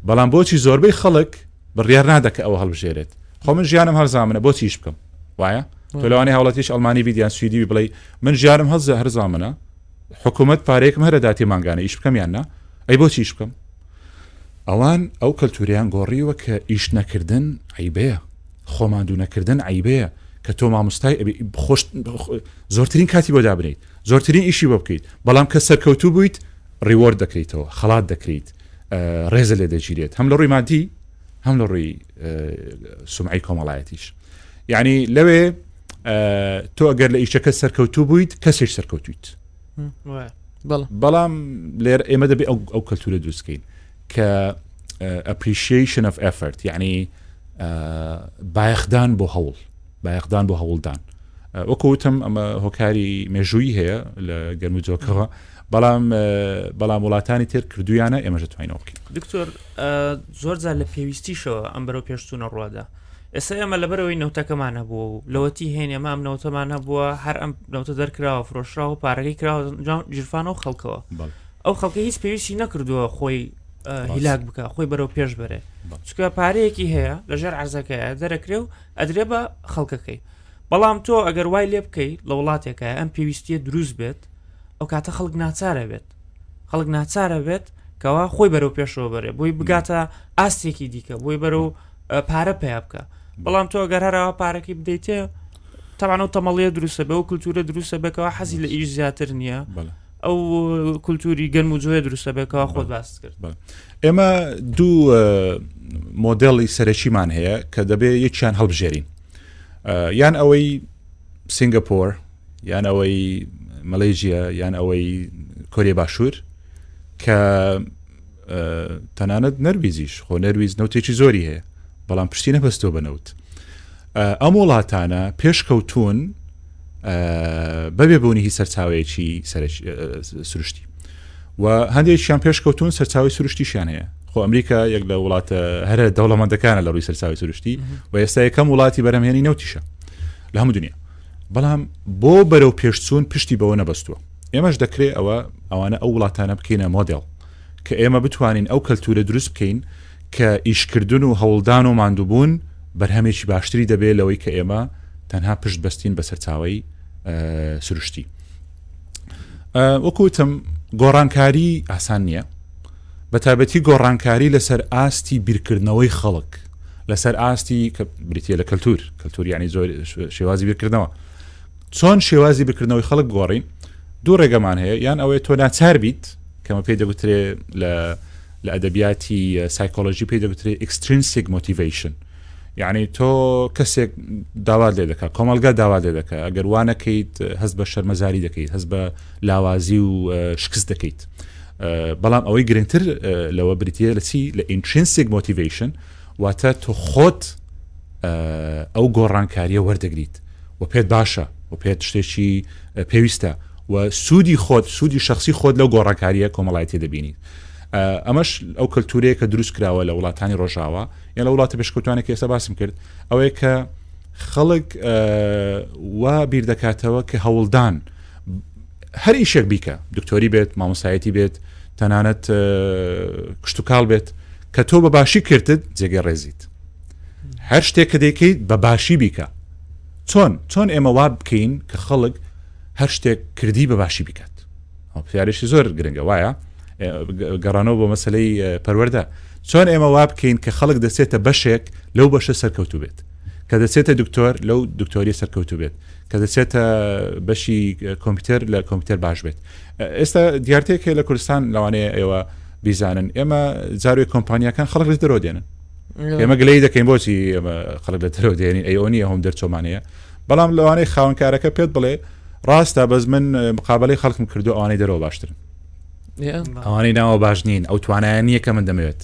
بەڵام بۆچی زۆربەی خەڵک بڕیار نادا کە ئەوە هەڵبژێرێت خۆ من ژیانم هەرزان منە بۆ چیش بکەم وایە تۆ لەوانی هاوڵەتیش ئەلمانی ویدیان سویدی بڵێ من ژیانم هەڵزە هەرزان منە حکوومەت پارێکم هەرەداتی مانگانە ئیش بکەم یان نا ئەی بۆ چیش بکەم ئەوان ئەو کەلتوریان گۆڕیوە کە ئیش نەکردن عیبەیە خۆماندوو نەکردن عیبەیە کە تۆ مامۆستای خۆش زۆرترین کاتی بۆ دابنیت زۆرترین ئیشی بۆ بکەیت بەڵام کە سەرکەوتوو بوویت ڕیوەرد دەکریتەوە خەڵات دەکریت ڕێزە لێ دەگیرێت هەم لە ڕووی مادی هەم لە ڕووی سومعی کۆمەڵایەتیش یعنی لەوێ تۆ گەر لە ئیشەکە سەرکەوتوو بوویت کەسێک سەرکەوتویت بەڵام لێر ئێمە دەبێت ئەو کەلتورە دروستکەین کە ئەپریشیشن ئەف ئەفرت یعنی بایەخدان بۆ هەوڵ بایەخدان بۆ هەوڵدان وەکو وتم ئەمە هۆکاری مێژووی هەیە لە گەرم و جۆکەوە بەڵام بەڵام وڵاتانی تر کردویانە ئێمەژە توانەوە بکەین دکتۆر زۆرجار لە پێویستیشەوە ئەم بەرەو پێشتونە ڕوادا ئێستا ئێمە لەبەرەوەی نەوتەکەمان هەبووە و لەوەتی هێن ئێمە ئەم نەوتەمان هەبووە هەر ئەم نەوتە دەرکراوە فرۆشراوە پارەکەی کراوە جرفان و خەڵکەوە ئەو خەڵکە هیچ پێویستی نەکردووە خۆی هیلاک بکە خۆی بەرەو پێش بەرێ چکە پارەیەکی هەیە لەژێر عرزەکەیە دەرەکرێ و ئەدرێ بە خەڵکەکەی بەڵام تۆ ئەگەر وای لێ بکەی لە وڵاتێکە ئەم پێویستیە دروست بێت ئەو کاتە خەڵک ناچارە بێت خەڵک ناچارە بێت کەوا خۆی بەرەو پێشەوە بەرێ بۆی بگاتە ئاستێکی دیکە بۆی بەرە و پارە پیا بکە بەڵام تۆ گەر هەراوە پارەکەی بدەیتێ تاوانە و تەمەڵیە دروستە بە و کللتورە دروستە بکەوە حەزی لە ئیش زیاتر نییە ئەو کولتوری گەرم و جوێ دروستە بێ کەوا خۆت باست کرد ئێمە دوو مۆدللی سەرەکیمان هەیە کە دەبێ یەکیان هەڵبژێرین یان ئەوەی سنگاپۆر یان ئەوەی مەلەیژیە یان ئەوەی کۆریە باشوور کە تەنانەت نەرویزیش خۆ نەرویز نەوتێکی زۆری هەیە بەڵام پشتی نەبەستەوە بە نەوت ئەم وڵاتانە پێشکەوتون بەبێ بوونی هی سەرچاوەیەکی سروشتی و هەندێکیان پێشکەوتون سەرچاوی سروشتیشان هەیە خۆ ئەمریکا یەک لە وڵاتە هەرە دەوڵەمەندەکانە لە ڕووی سەرچاوی سروشتی و ئێستا یەکەم وڵاتی بەرەمهێنی نەوتیشە لە هەموو دنیا بەڵام بۆ بەرەو پێشچوون پشتی بەوە نەبەستووە ئێمەش دەکرێت ئەوە ئەوانە ئەو وڵاتانە بکەینە مۆدل کە ئێمە بتوانین ئەو کەلتوورە دروست بکەین کە ئیشکردن و هەوڵدان و ماندووبوون بەرهەمێکی باشتری دەبێت لەوەی کە ئێمە تەنها پشت بەستین بە سەرچاوی سروشتی وەکوتم گۆڕانکاری ئاسان نییە بە تابەتی گۆڕانکاری لەسەر ئاستی بیرکردنەوەی خەڵک لەسەر ئاستی کە بریتە لە کەلتور کەلتوریانی زۆر شێوازی بیرکردنەوە چۆن شێوازی بیرکردنەوەی خەڵک بگۆڕین دوو ڕێگەمان هەیە یان ئەوەیە تۆ ناچار بیت کەمە پێی دەگوترێ لە لە ئەدەبیاتی سایکۆلۆژی پێی دەگوترێ ئەکسترینسیک مۆتیڤیشن یعنی تۆ کەسێک داوات لێ دەکات کۆمەلگا داوا لێ دەکە ئەگەر وانەکەیت هەست بە شەرمەزاری دەکەیت هەست بە لاوازی و شکست دەکەیت بەڵام ئەوەی گرنگتر لەوە بریتە لە چی لە ئینترینسیک مۆتیڤیشن واتە تۆ خۆت ئەو گۆڕانکاریە وەردەگریت و پێت باشە و پێت شتێکی پێویستە و سوودی خۆت سوودی شخصی خۆت لەو گۆڕانکاریە کۆمەڵایەتی دەبینیت ئەمەش ئەو کەلتورەیە کە دروست کراوە لە وڵاتانی ڕۆژاوە یان لە وڵاتە پێشکەوتوانە کە ئێستا باسم کرد ئەوەیە کە خەڵک وا بیر دەکاتەوە کە هەوڵدان هەر ئیشێک بیکە دکتۆری بێت مامۆسایەتی بێت تەنانەت کشتتوکاڵ بێت کە تۆ بە باشی کرتت جێگەی ڕێزیت هەر شتێک کە دەیکەیت بە باشی بیکە چۆن چۆن ئێمە وا بکەین کە خەڵک هەر شتێک کردی بە باشی بکات پرسیارێکی زۆر گرنگە وایە گەڕانەوە بۆ مەسلەی پەروەەردە چۆن ئێمە وا بکەین کە خەڵک دەچێتە بەشێک لەو بەشە سەرکەوتو بێت کە دەچێتە دکتۆر لەو دکتۆری سەرکەوتو بێت کە دەچێتە بەشی کۆمپیوتەر لە کۆمپیوتەر باش بێت ئێستا دیارتێکێ لە کوردستان لەوانەیە ئێوە بیزانن ئێمە جاروی کۆمپانیەکان خەڵک لە دەرەوە دێنن ئێمە گلەی دەکەین بۆچی ئێمە خەڵک لە دەرەوە دێنین ئەیۆنی هەم دەرچۆمانەیە بەڵام لەوانەیە خاونکارەکە پێت بڵێ ڕاستە بەس من مقابلەی خەڵکم کردو ئەوانەی دەرەوە باشترن ئەوانەی ناوە باش نین ئەو توانایە نییە کە من دەمەوێت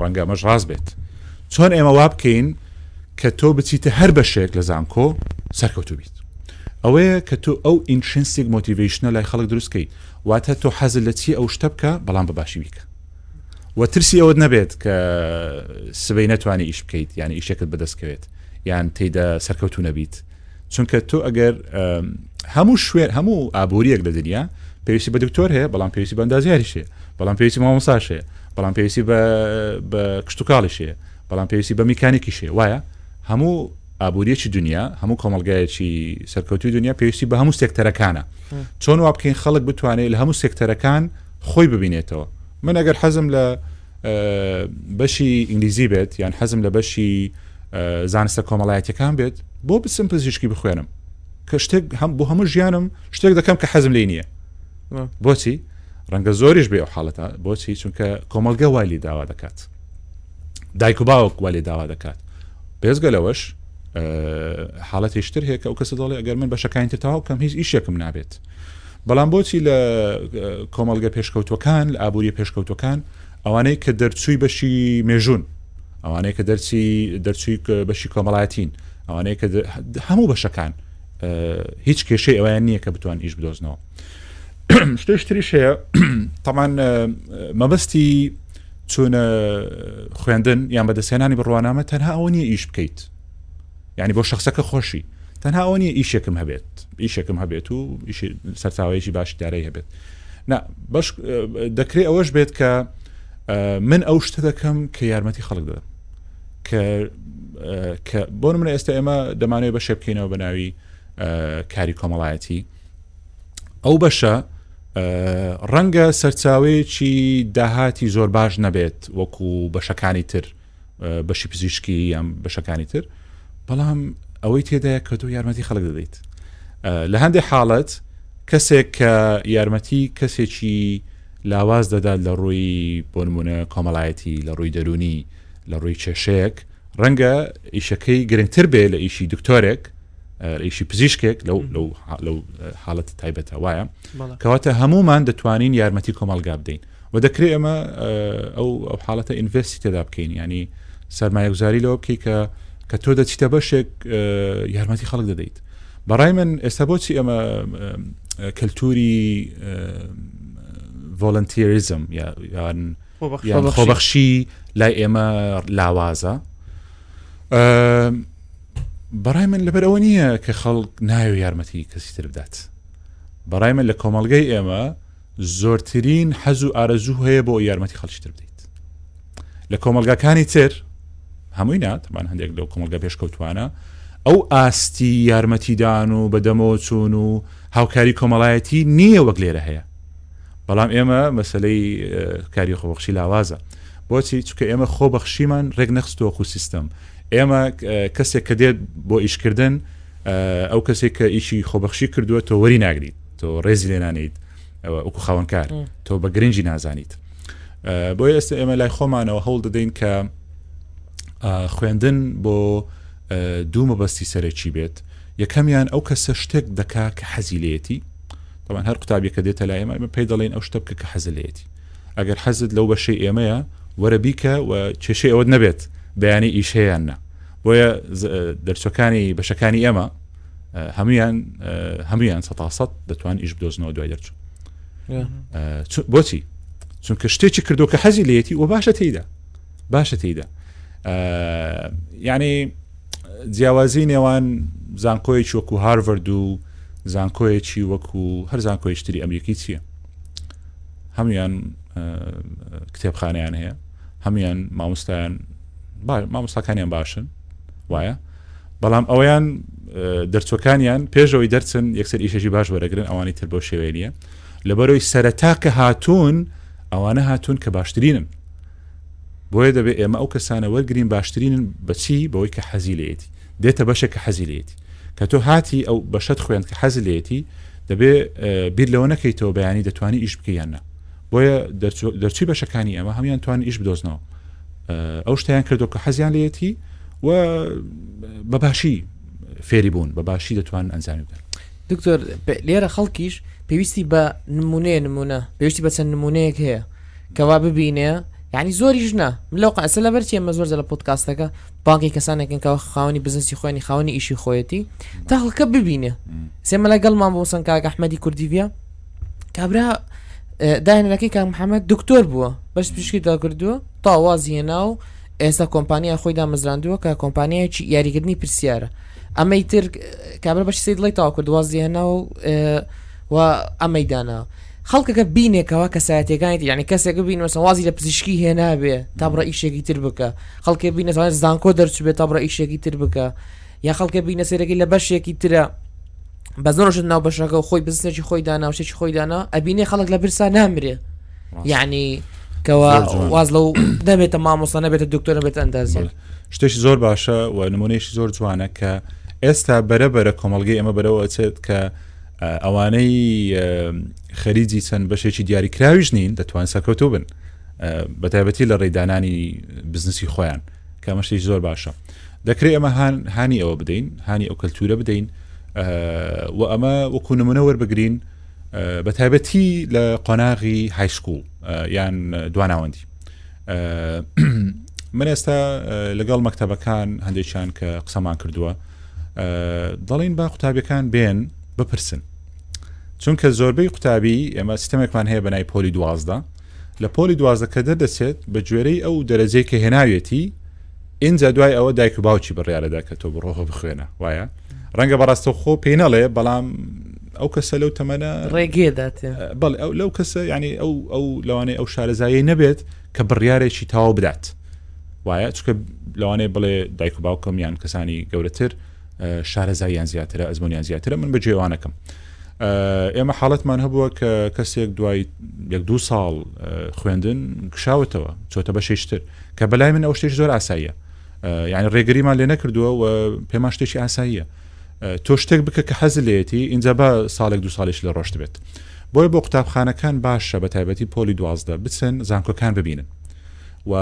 ڕەنگە مەش ڕاست بێت چۆن ئێمە وا بکەین کە تۆ بچیتە هەر بەشێک لە زانکۆ سەرکەوتوبیت ئەوەیە کە تۆ ئەو ئینشنسیک مۆتیڤشنە لای خەڵک دروستکەیت واتە تۆ حەزت لە چی ئەو شتە بکە بەڵام بە باشی بیکە و ترسی ئەوەت نەبێت کە سبەی نەتوانانی ئیش بکەیت یان ئیشێکت بەدەستکەوێت یان تێدا سەرکەوتو نەبیت چونکە تۆ ئەگەر هەموو شوێن هەموو ئابوووریەک لە دنیا پێویستی بە دکتۆر هەیە بەڵام پێویستی بەندازیاریشێ بەڵام پێویستی مامۆساشێ بەڵام پێویستی بە کشتتوکاڵیشێ بەڵام پێویستی بە میکانێکیشێ وایە هەموو ئابووریی دنیا هەموو کۆمەلگایەکی سەرکەوتوی دنیا پێویستی بە هەموو سێکتەرەکانە چۆن وا بکەین خەڵک بتوانێت لە هەموو سێکتەرەکان خۆی ببینێتەوە من ئەگەر حەزم لە بەشی ئینگلیزی بێت یان حەزم لە بەشی زانستە کۆمەڵایەتەکان بێت بۆ بسم پزیشکی بخوێنم کە شتێک هەم بۆ هەموو ژیانم شتێک دەکەم کە حەزم لی نییە بۆچی ڕەنگە زۆریش بێ حاڵەتە بۆچی چونکە کۆمەلگە والی داوا دەکات دایک و باوک والێ داوا دەکات بێزگە لەوەش حاڵەتیشتر هەیە کە ئەو کەسە دەڵێ ئەگەر من بەشەکانی تر تاو کەم هیچ ئیشێکم نابێت بەڵام بۆچی لە کۆمەلگە پێشکەوتوەکان لە ئابووری پێشکەوتەکان ئەوانەی کە دەرچووی بەشی مێژون ئەوانەیە کە دەرچی دەرچووی بەشی کۆمەڵاتین ئەوانەیە کە هەموو بەشەکان هیچ کێشەی ئەویان نییە کە بتوان ئیش بدۆزنەوە شتشتریش هەیە تەمان مەبەستی چونە خوێندن یان بەدەستێنانی بڕوانامە تەنها ئەوە نیە ئیش بکەیت ینی بۆ شخصەکە خۆشی تەنها ئەوە نیە ئیشێکم هەبێت ئیشێکم هەبێت و سەرچاوەیەکی باش دارای هەبێت بەش دەکرێت ئەوەش بێت کە من ئەو شتە دەکەم کە یارمەتی خەڵک دەدەم کە کە بۆ منە ئێستا ئێمە دەمانێت بە شێبکەینەوە بە ناوی کاری کۆمەڵایەتی ئەو بەشە ڕەنگە سەرچاوەیەکی داهاتی زۆر باش نەبێت وەکو بەشەکانی تر بەشی پزیشکی یان بەشەکانی تر بەڵام ئەوەی تێدایە کە تۆ یارمەتی خەڵک دەدەیت لە هەندێک حاڵەت کەسێک کە یارمەتی کەسێکی لاواز دەدات لە ڕووی بۆنمونە کۆمەڵایەتی لە ڕووی دەرونی لە ڕووی کێشەیەک ڕەنگە ئیشەکەی گرنگتر بێ لە ئیشی دکتۆرێک ئیشی پزیشکێک لەو لەو لەو حاڵەتی تایبەتە وایە کەواتە هەمومان دەتوانین یارمەتی کۆمەلگا بدەین و دەکرێت ئەمە ئەو ئەو حاڵەتە ئینڤستی تێدا بکەین ینی سەرمایەگوزاری لەوە بکەی کە کە تۆ دەچیتە بەشێک یارمەتی خەڵک دەدەیت بەڕای من ئێستا بۆچی ئەمە کەلتوری ڤۆلنتیریزم یان خۆبەخشی لای ئێمە لاوازە بەڕای من لەبەر ئەوە نییە کە خەڵک ناوی یارمەتی کەسی تر بدات بەڕای من لە کۆمەلگای ئێمە زۆرترین حەز و ئارەزوو هەیە بۆ یارمەتی خەڵکی تر بدەیت لە کۆمەلگاکانی تر هەمووی ناتمان هەندێک لەو کۆمەلگا پێشکەوتوانە ئەو ئاستی یارمەتیدان و بەدەمەوە چوون و هاوکاری کۆمەڵایەتی نییە وەک لێرە هەیە بەڵام ئێمە مەسەلەی کاری خۆبەخشی لاوازە بۆچی چکە ئێمە خۆبەخشیمان ڕێک نەخستۆخ و سیستم ئێمە کەسێک کە دێت بۆ ئیشکردن ئەو کەسێک کە ئیشی خۆبەخشی کردووە تۆ وەری ناگریت تۆ ڕێزی لێنانیت ئەوکو خاوەنکار تۆ بە گرنگی نازانیت بۆ ئێستا ئێمە لای خۆمانەوە هەوڵ دەدەین کە خوێندن بۆ دوو مەبەستی سەرەکی بێت یەکەمیان ئەو کەسە شتێک دەکا کە حەزی لێتی تاوان هەر قوتابیەکە دێتە لای ئێمە ئمە پێی دەڵێن ئەو شتە بکە کە حەز لێتی ئەگەر حەزت لەو بەشەی ئێمەیە وەرە بیکە و کێشەی ئەوەت نەبێت بەیانی ئیشەیان نە بۆیە دەرچەکانی بەشەکانی ئێمە هەمویان هەمویان سە سەد دەتوان ئیش بدۆزنەوە دوای دەرچوو بۆچی چونکە شتێکی کردو کە حەزی لێتی و باشە تێیدا باشە تێیدا یعنی جیاوازی نێوان زانکۆیەکی وەکو هارڤرد و زانکۆیەکی وەکو هەر زانکۆیشتری ئەمریکی چییە هەموان کتێبخانیان هەیە هەموان مامۆستایان مامۆستاکانیان باشن وایە بەڵام ئەویان دەرچەکانیان پێشەوەی دەرچن یەکسەر ئیشەشی باش وەرەگرن ئەوانی تر بۆ شێوێنە لەبەرەوەی سەرەتا کە هاتوون ئەوانە هاتوون کە باشترینن بۆیە دەبێ ئێمە ئەو کەسانە وەرگین باشترینن بەچی بەوەی کە حەزی لێتی دێتە بەشێک کە حەزی لێتی کە تۆ هاتی ئەو بەشت خوێن کە حەز لێتی دەبێ بیر لەوە نەکەیتەوە بەیانی دەتوانانی ئیش بکەیاننا بۆیە دەرچوی بەشەکانی ئەمە هەمان توان ئیش بدۆزنەوە ئەو شتیان کردو کە حەزیان لێتی و بەباشی فێری بوون بەباشی دەتوان ئەنجامی بدەن دکتۆر لێرە خەڵکیش پێویستی بە نمونەیە نمونە پێویستی بە چەند نمونەیەک هەیە کە وا ببینێ یعنی زۆریش نا لەو قەسە لەبەر چی ئەمە زۆرجە لە پۆتکاستەکە بانکی کەسانێکن کە خاوەنی بزنسی خۆیانی خاوەنی ئیشی خۆیەتی تا هەڵکە ببینێ سێمە لەگەڵمان بۆ سن کاک ئەحمەدی کوردیڤە کابرا داهێنەکەی کاک محەممەد دکتۆر بووە بەس پشکی داکردووە تاوازیە ناو ئێستا کۆمپانیا خۆی دامەزراندووە کە کۆمپانیایکی یاریکردنی پرسیارە ئەمەی تر کابرا بەشی سەی دڵی تاوا کرد وازیێنەوە و ئەمەی دانا خەڵکەکە بینێکەوە کەسایەتەکانی یعنی کەسێک ببین وەسە وازی لە پزیشکی هێنابێ تا بڕە ئیشێکی تر بکە خەڵکێ بینە زانکۆ دەرچبێت تا بڕە ئیشێکی تر بکە یا خەڵکە بینە سێرەکی لە بەشێکی ترە بە زۆرشت ناو بەشەکە و خۆی بزنێکی خۆی داناوشێکی خۆی دانا ئەبینێ خەڵک لە برسا نامرێ یعنی کەوا واز لەو دەبێتە مامۆستا نەبێتە دکتۆرە بێت ئەندازی شتێکی زۆر باشە و نمونەیەکی زۆر جوانە کە ئێستا بەرە بەرە کۆمەلگەی ئەمە بەرەوە ئەچێت کە ئەوانەی خەریجی چەند بەشێکی دیاریکراویش نین دەتوان سەکەوتو بن بەتایبەتی لە ڕێدانانی بزنسی خۆیان کامەشتی زۆر باشە دەکرێت ئەمە هاانی ئەوە بدەین هاانی ئەو کەلتورە بدەین و ئەمە وەکو نمونە وەربگرین بە تایبەتی لە قۆناغی هایسکوڵ یان دواناوەندی من ئێستا لەگەڵ مەکتتەبەکان هەندێکیان کە قسەمان کردووە دەڵین با قوتابەکان بێن بپرسن چونکە زۆربەی قوتابی ئێمە سیستمێکمان هەیە بەنای پۆلی دوازدە لە پۆلی دوازدە کە دەردەچێت بە گوێرەی ئەو دەرەجەی کە هێناوێتی ئینجا دوای ئەوە دایک و باوکی بڕیارەدا کە تۆ بڕۆوە بخوێنە وایە ڕەنگە بەڕاستەخۆ پێی نەڵێ بەڵام ئەو کەسە لەو تەمەە ڕێگێدات بەڵ ئەو لەو کەسە ینی ئەو ئەو لەوانەیە ئەو شارەزایی نەبێت کە بڕیارێکی تاوا بدات وایە چکە لەوانەیە بڵێ دایک و باوکەم یان کەسانی گەورەتر شارەزاییان زیاترە ئەزمونیان زیاترە من بەجێوانەکەم ئێمە حاڵەتمان هەبووە کە کەسێک دوای یەک دو ساڵ خوێندن کشاوتەوە چۆتە بە شێشتر کە بەلای من ئەو شتێش زۆر ئاساییە یعنی ڕێگریمان لێ نەکردووە و پێمان شتێکی ئاساییە تۆ شتێک بکە کە حەز لێتی ئینجا بە ساڵێک دو ساڵێک لە ڕۆشت بێت بۆیە بۆ قوتابخانەکان باشە بە تایبەتی پۆلی دوازدە بچن زانکۆکان ببینن و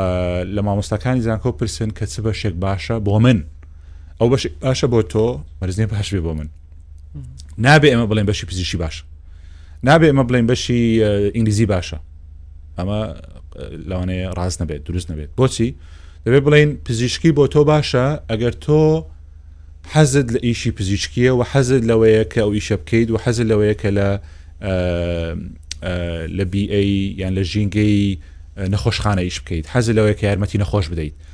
لە مامۆستاکانی زانکۆ پرسن کە چ بەشێک باشە بۆ من ئەو بەش باشە بۆ تۆ مەرزنیە باش بێ بۆ من نابێ ئەمە بڵێن بەشی پزیشی باشە نابێ ئەمە بڵێن بەشی ئینگلیزی باشە ئەمە لەوانەیە ڕاست نەبێت دروست نەبێت بۆچی دەبێت بڵین پزیشکی بۆ تۆ باشە ئەگەر تۆ حەزت لە ئیشی پزیشکیە و حەزت لەوەیە کە ئەو ئیشە بکەیت و حەزت لەوەیە کە لە لە BA یان لە ژینگەی نەخۆشخانە ئیش بکەیت حەز لەوەیە کە یارمەتی نەخۆش بدەیت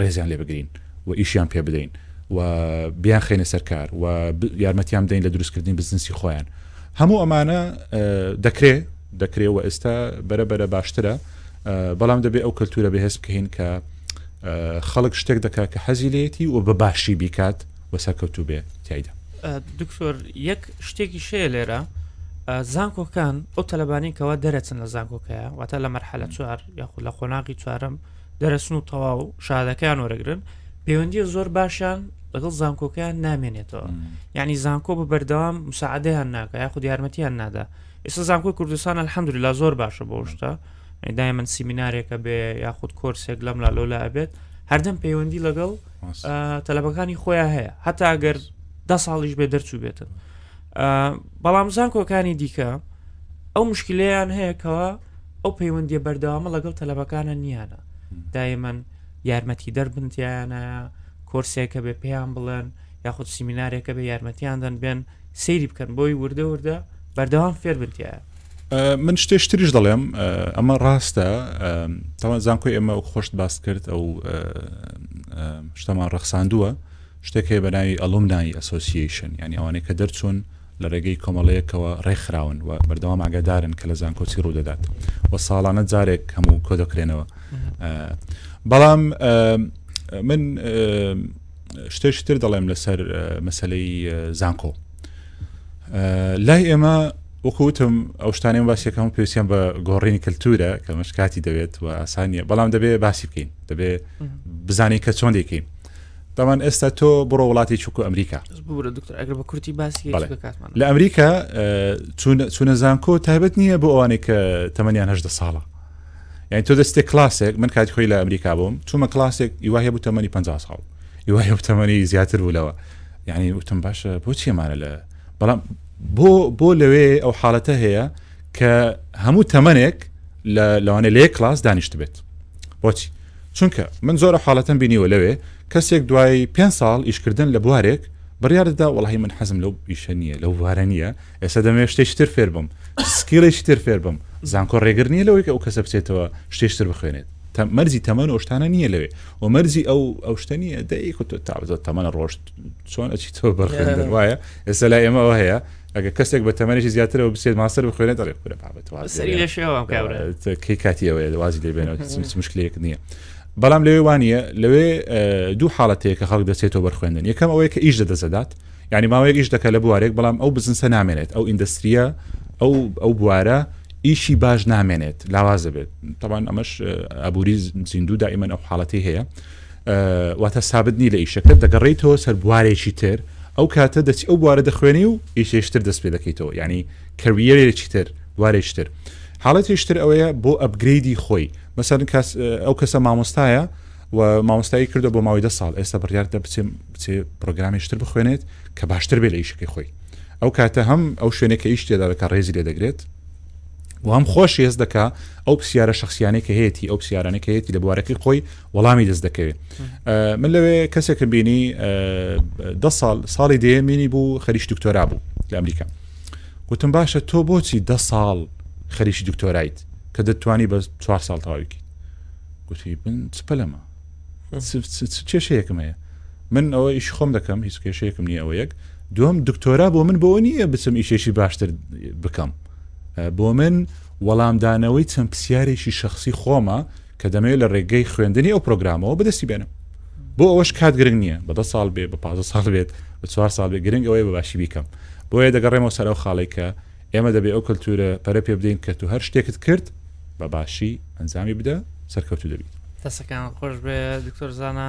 ڕێزیان لێ بگرین و ئیشیان پێ بدەین و بیانخینە سەرکار و یارمەتیان بدەین لە دروستکردنی بزنسی خۆیان هەموو ئەمانە دەکرێ دەکرێ و ئێستا بەرە بەرە باشترە بەڵام دەبێ ئەو کەلتورە بەهێز بکەین کە خەڵک شتێک دەکات کە حەزی لێتی و بە باشی بیکات و سەرکەوتو بێ تایدا دکتۆر یەک شتێکی شەیە لێرە زانکۆکان ئەو تەلبانی کەوا دەرەچن لە زانکۆکەیە واتە لە مەرحەلە چوار یاخود لە قۆناغی چوارم دەرەچن و تەواو شادەکان وەرەگرن پەیوەندی زۆر باشیان لەگەڵ زانکۆکەیان نامێنێتەوە یعنی زانکۆ بە بەردەوام مساعدەیان ناکە یا خود یارمەتیان نادا ئێستا زانکۆی کوردستان الحەمدری لا زۆر باشە بۆ شتا دای من سیمینارێکە بێ یاخود کۆرسێک لەم لا لۆلا ئەبێت هەردەم پەیوەندی لەگەڵ تەلەبەکانی خۆیان هەیە هەتا ئەگەر ده ساڵیش بێ دەرچوو بێتن بەڵام زانکۆکانی دیکە ئەو مشکلیان هەیە کەەوە ئەو پەیوەندیە بەردەوامە لەگەڵ تەلەبەکانە نیانە دایمەن یارمەتی دەربنتیانە کۆرسێکە بێ پێیان بڵێن یاخود سیمینارێکە بە یارمەتیان دەن بێن سەیری بکەن بۆی وردە وردە بەردەوام فێر بنتیە من شتێشتریش دەڵێم ئەمە ڕاستە تاوان زانکۆی ئێمە و خۆشت باس کرد ئەو شتەمان ڕەخساندووە شتێک هەیە بە ناوی ئەلوم ناوی ئەسۆسیشن ینی ئەوانەی کە دەرچوون لە رێگەی کۆمەڵەیەکەوە رێکخراون و بەردەوام ئاگادارن کە لە زانکۆ چی روودەدات و ساڵانە جارێک هەموو کۆدەکرێنەوە بەڵام من شتێش تر دەڵێم لەسەر مەسلەی زانکۆ لای ئێمە وەکوتم ئەو شتانێن باسیەکەم پێویستیان بە گۆڕینی کللتورە کە مشکاتی دەوێت و ئاسانیە بەڵام دەبێ باسی بکەین دەبێ بزانین کە چۆن دەکەین بەمان ئێستا تۆ بڕۆ وڵاتی چکو ئەمریکا لە ئەمریکا چونە زانکۆ تایبەت نییە بۆ ئەوانێک کە تەمەنیان هەشدە ساڵە یعنی تۆ دەستێک کلاسێک من کاتی خۆی لە ئەمریکا بووم چوومە کلاسێک یوایە بوو تەمەنی 50 ساڵ یوایە تەمەنی زیاتر بوو لەوە یعنی وتم باشە بۆ چیمانە لە بەڵام بۆ بۆ لەوێ ئەو حاڵەتە هەیە کە هەموو تەمەنێک لە لەوانە لێ کلاس دانیشت بێت بۆچی چونکە من زۆرە حاڵەتم بینیوە لەوێ کەسێک دوای پێنج ساڵ ئیشکردن لە بوارێک بڕیار دەدا وەڵاهی من حەزم لەو ئیشە نییە لەو بوارە نییە ئێستا دەمەوێت شتێکی تر فێر بم سکیڵێکی تر فێر بم زانکۆ ڕێگر نییە لەوەی کە ئەو کەسە بچێتەوە شتێکی تر بخوێنێت مەرزی تەمەن و شتانە نییە لەوێ و مەرزی ئەو ئەو شتە نییە دەیکوت تا تەمەە ڕۆشت چۆن ئەچی تۆ بەڕێندەر وایە ئێستا لا ئێمەەوە هەیە ئەگە کەسێک بە تەمەێکی زیاترەوە بسێت ماستەر بخوێنێت دەڕێ کورە بابەتەوەی کاتیەوە وازی دەبێنەوە مشکلێک نییە بەڵام لەوێ وانە لەوێ دوو حاڵەتەیە کە خەڵک دەچێتەوە بەرخوێندن یەکەم ئەوەیە کە ئیش دەدەسەدات ینی ماوەیە ئیش دەکە لە بوارێک بەڵام ئەو بزنسە نامێنێت ئەو ئیندستریە ئەو ئەو بوارە ئیشی باش نامێنێت لاواز دەبێت تاوان ئەمەش ئەبووری زیندوو دائیمەن ئەو حاڵەتی هەیە واتە سابت نی لە ئیشەکە دەگەڕیتەوە سەر بوارێکی تر ئەو کاتە دەچی ئەو بوارە دەخوێنی و ئیشێشتر دەست پێ دەکەیتەوە ینی کەویەرێکی تر بوارێکتر حاڵەتێشتر ئەوەیە بۆ ئەبگریدی خۆی مەسەر ئەو کەسە مامۆستایە و مامۆستایی کردو بۆ ماوەی دە ساڵ ئێستا بڕیاردە بچێ بچێ پرۆگرامیشتر بخوێنێت کە باشتر بێ لە ئیشەکەی خۆی ئەو کاتە هەم ئەو شوێنێک کە ئیش تێدا دەکە ڕێزی لێ دەگرێت وام خۆش هێز دەکا ئەو پرسیارە شخصیانەی کە هەیەی ئەو پرسیارانەکە هەیەی لە بوارەکەی خۆی وەڵامی دەست دەکەوێت من لەوێ کەسێکم بینی ده ساڵ ساڵی دێمینی بوو خەریش دکتۆرا بوو لە ئەمریکا گوتم باشە تۆ بۆچی ده ساڵ خەریش دکتۆرایت کە دەتوانی بە چوار ساڵ تاویکی گوتی من چپە لەمە کێشەیەکم هەیە من ئەوە ئیش خۆم دەکەم هیچ کێشەیەکم نیە ئەوە یەک دوم دکتۆرا بۆ من بۆ نییە بچم ئیشێکی باشتر بکەم بۆ من وەڵامدانەوەی چەند پرسیارێکی شخصی خۆمە کە دەمەوێت لە ڕێگەی خوێندنی ئەو پرۆگرامەوە بەدەستی بێنم بۆ ئەوەش کات گرنگ نییە بە دە ساڵ بێ بە پ ساڵ بێت بە چوار ساڵ بێ گرنگ ئەوەیە بە باشی بیکەم بۆیە دەگەڕێمەوە سەر ئەو خاڵی کە ئێمە دەبێ ئەو کەلتورە پەرە پێ بدەین کە تو هەر شتێکت کرد بە باشی ئەنجامی بدە سەرکەوتو دەبیت دەسەکان خۆش بێ دکتۆر زانە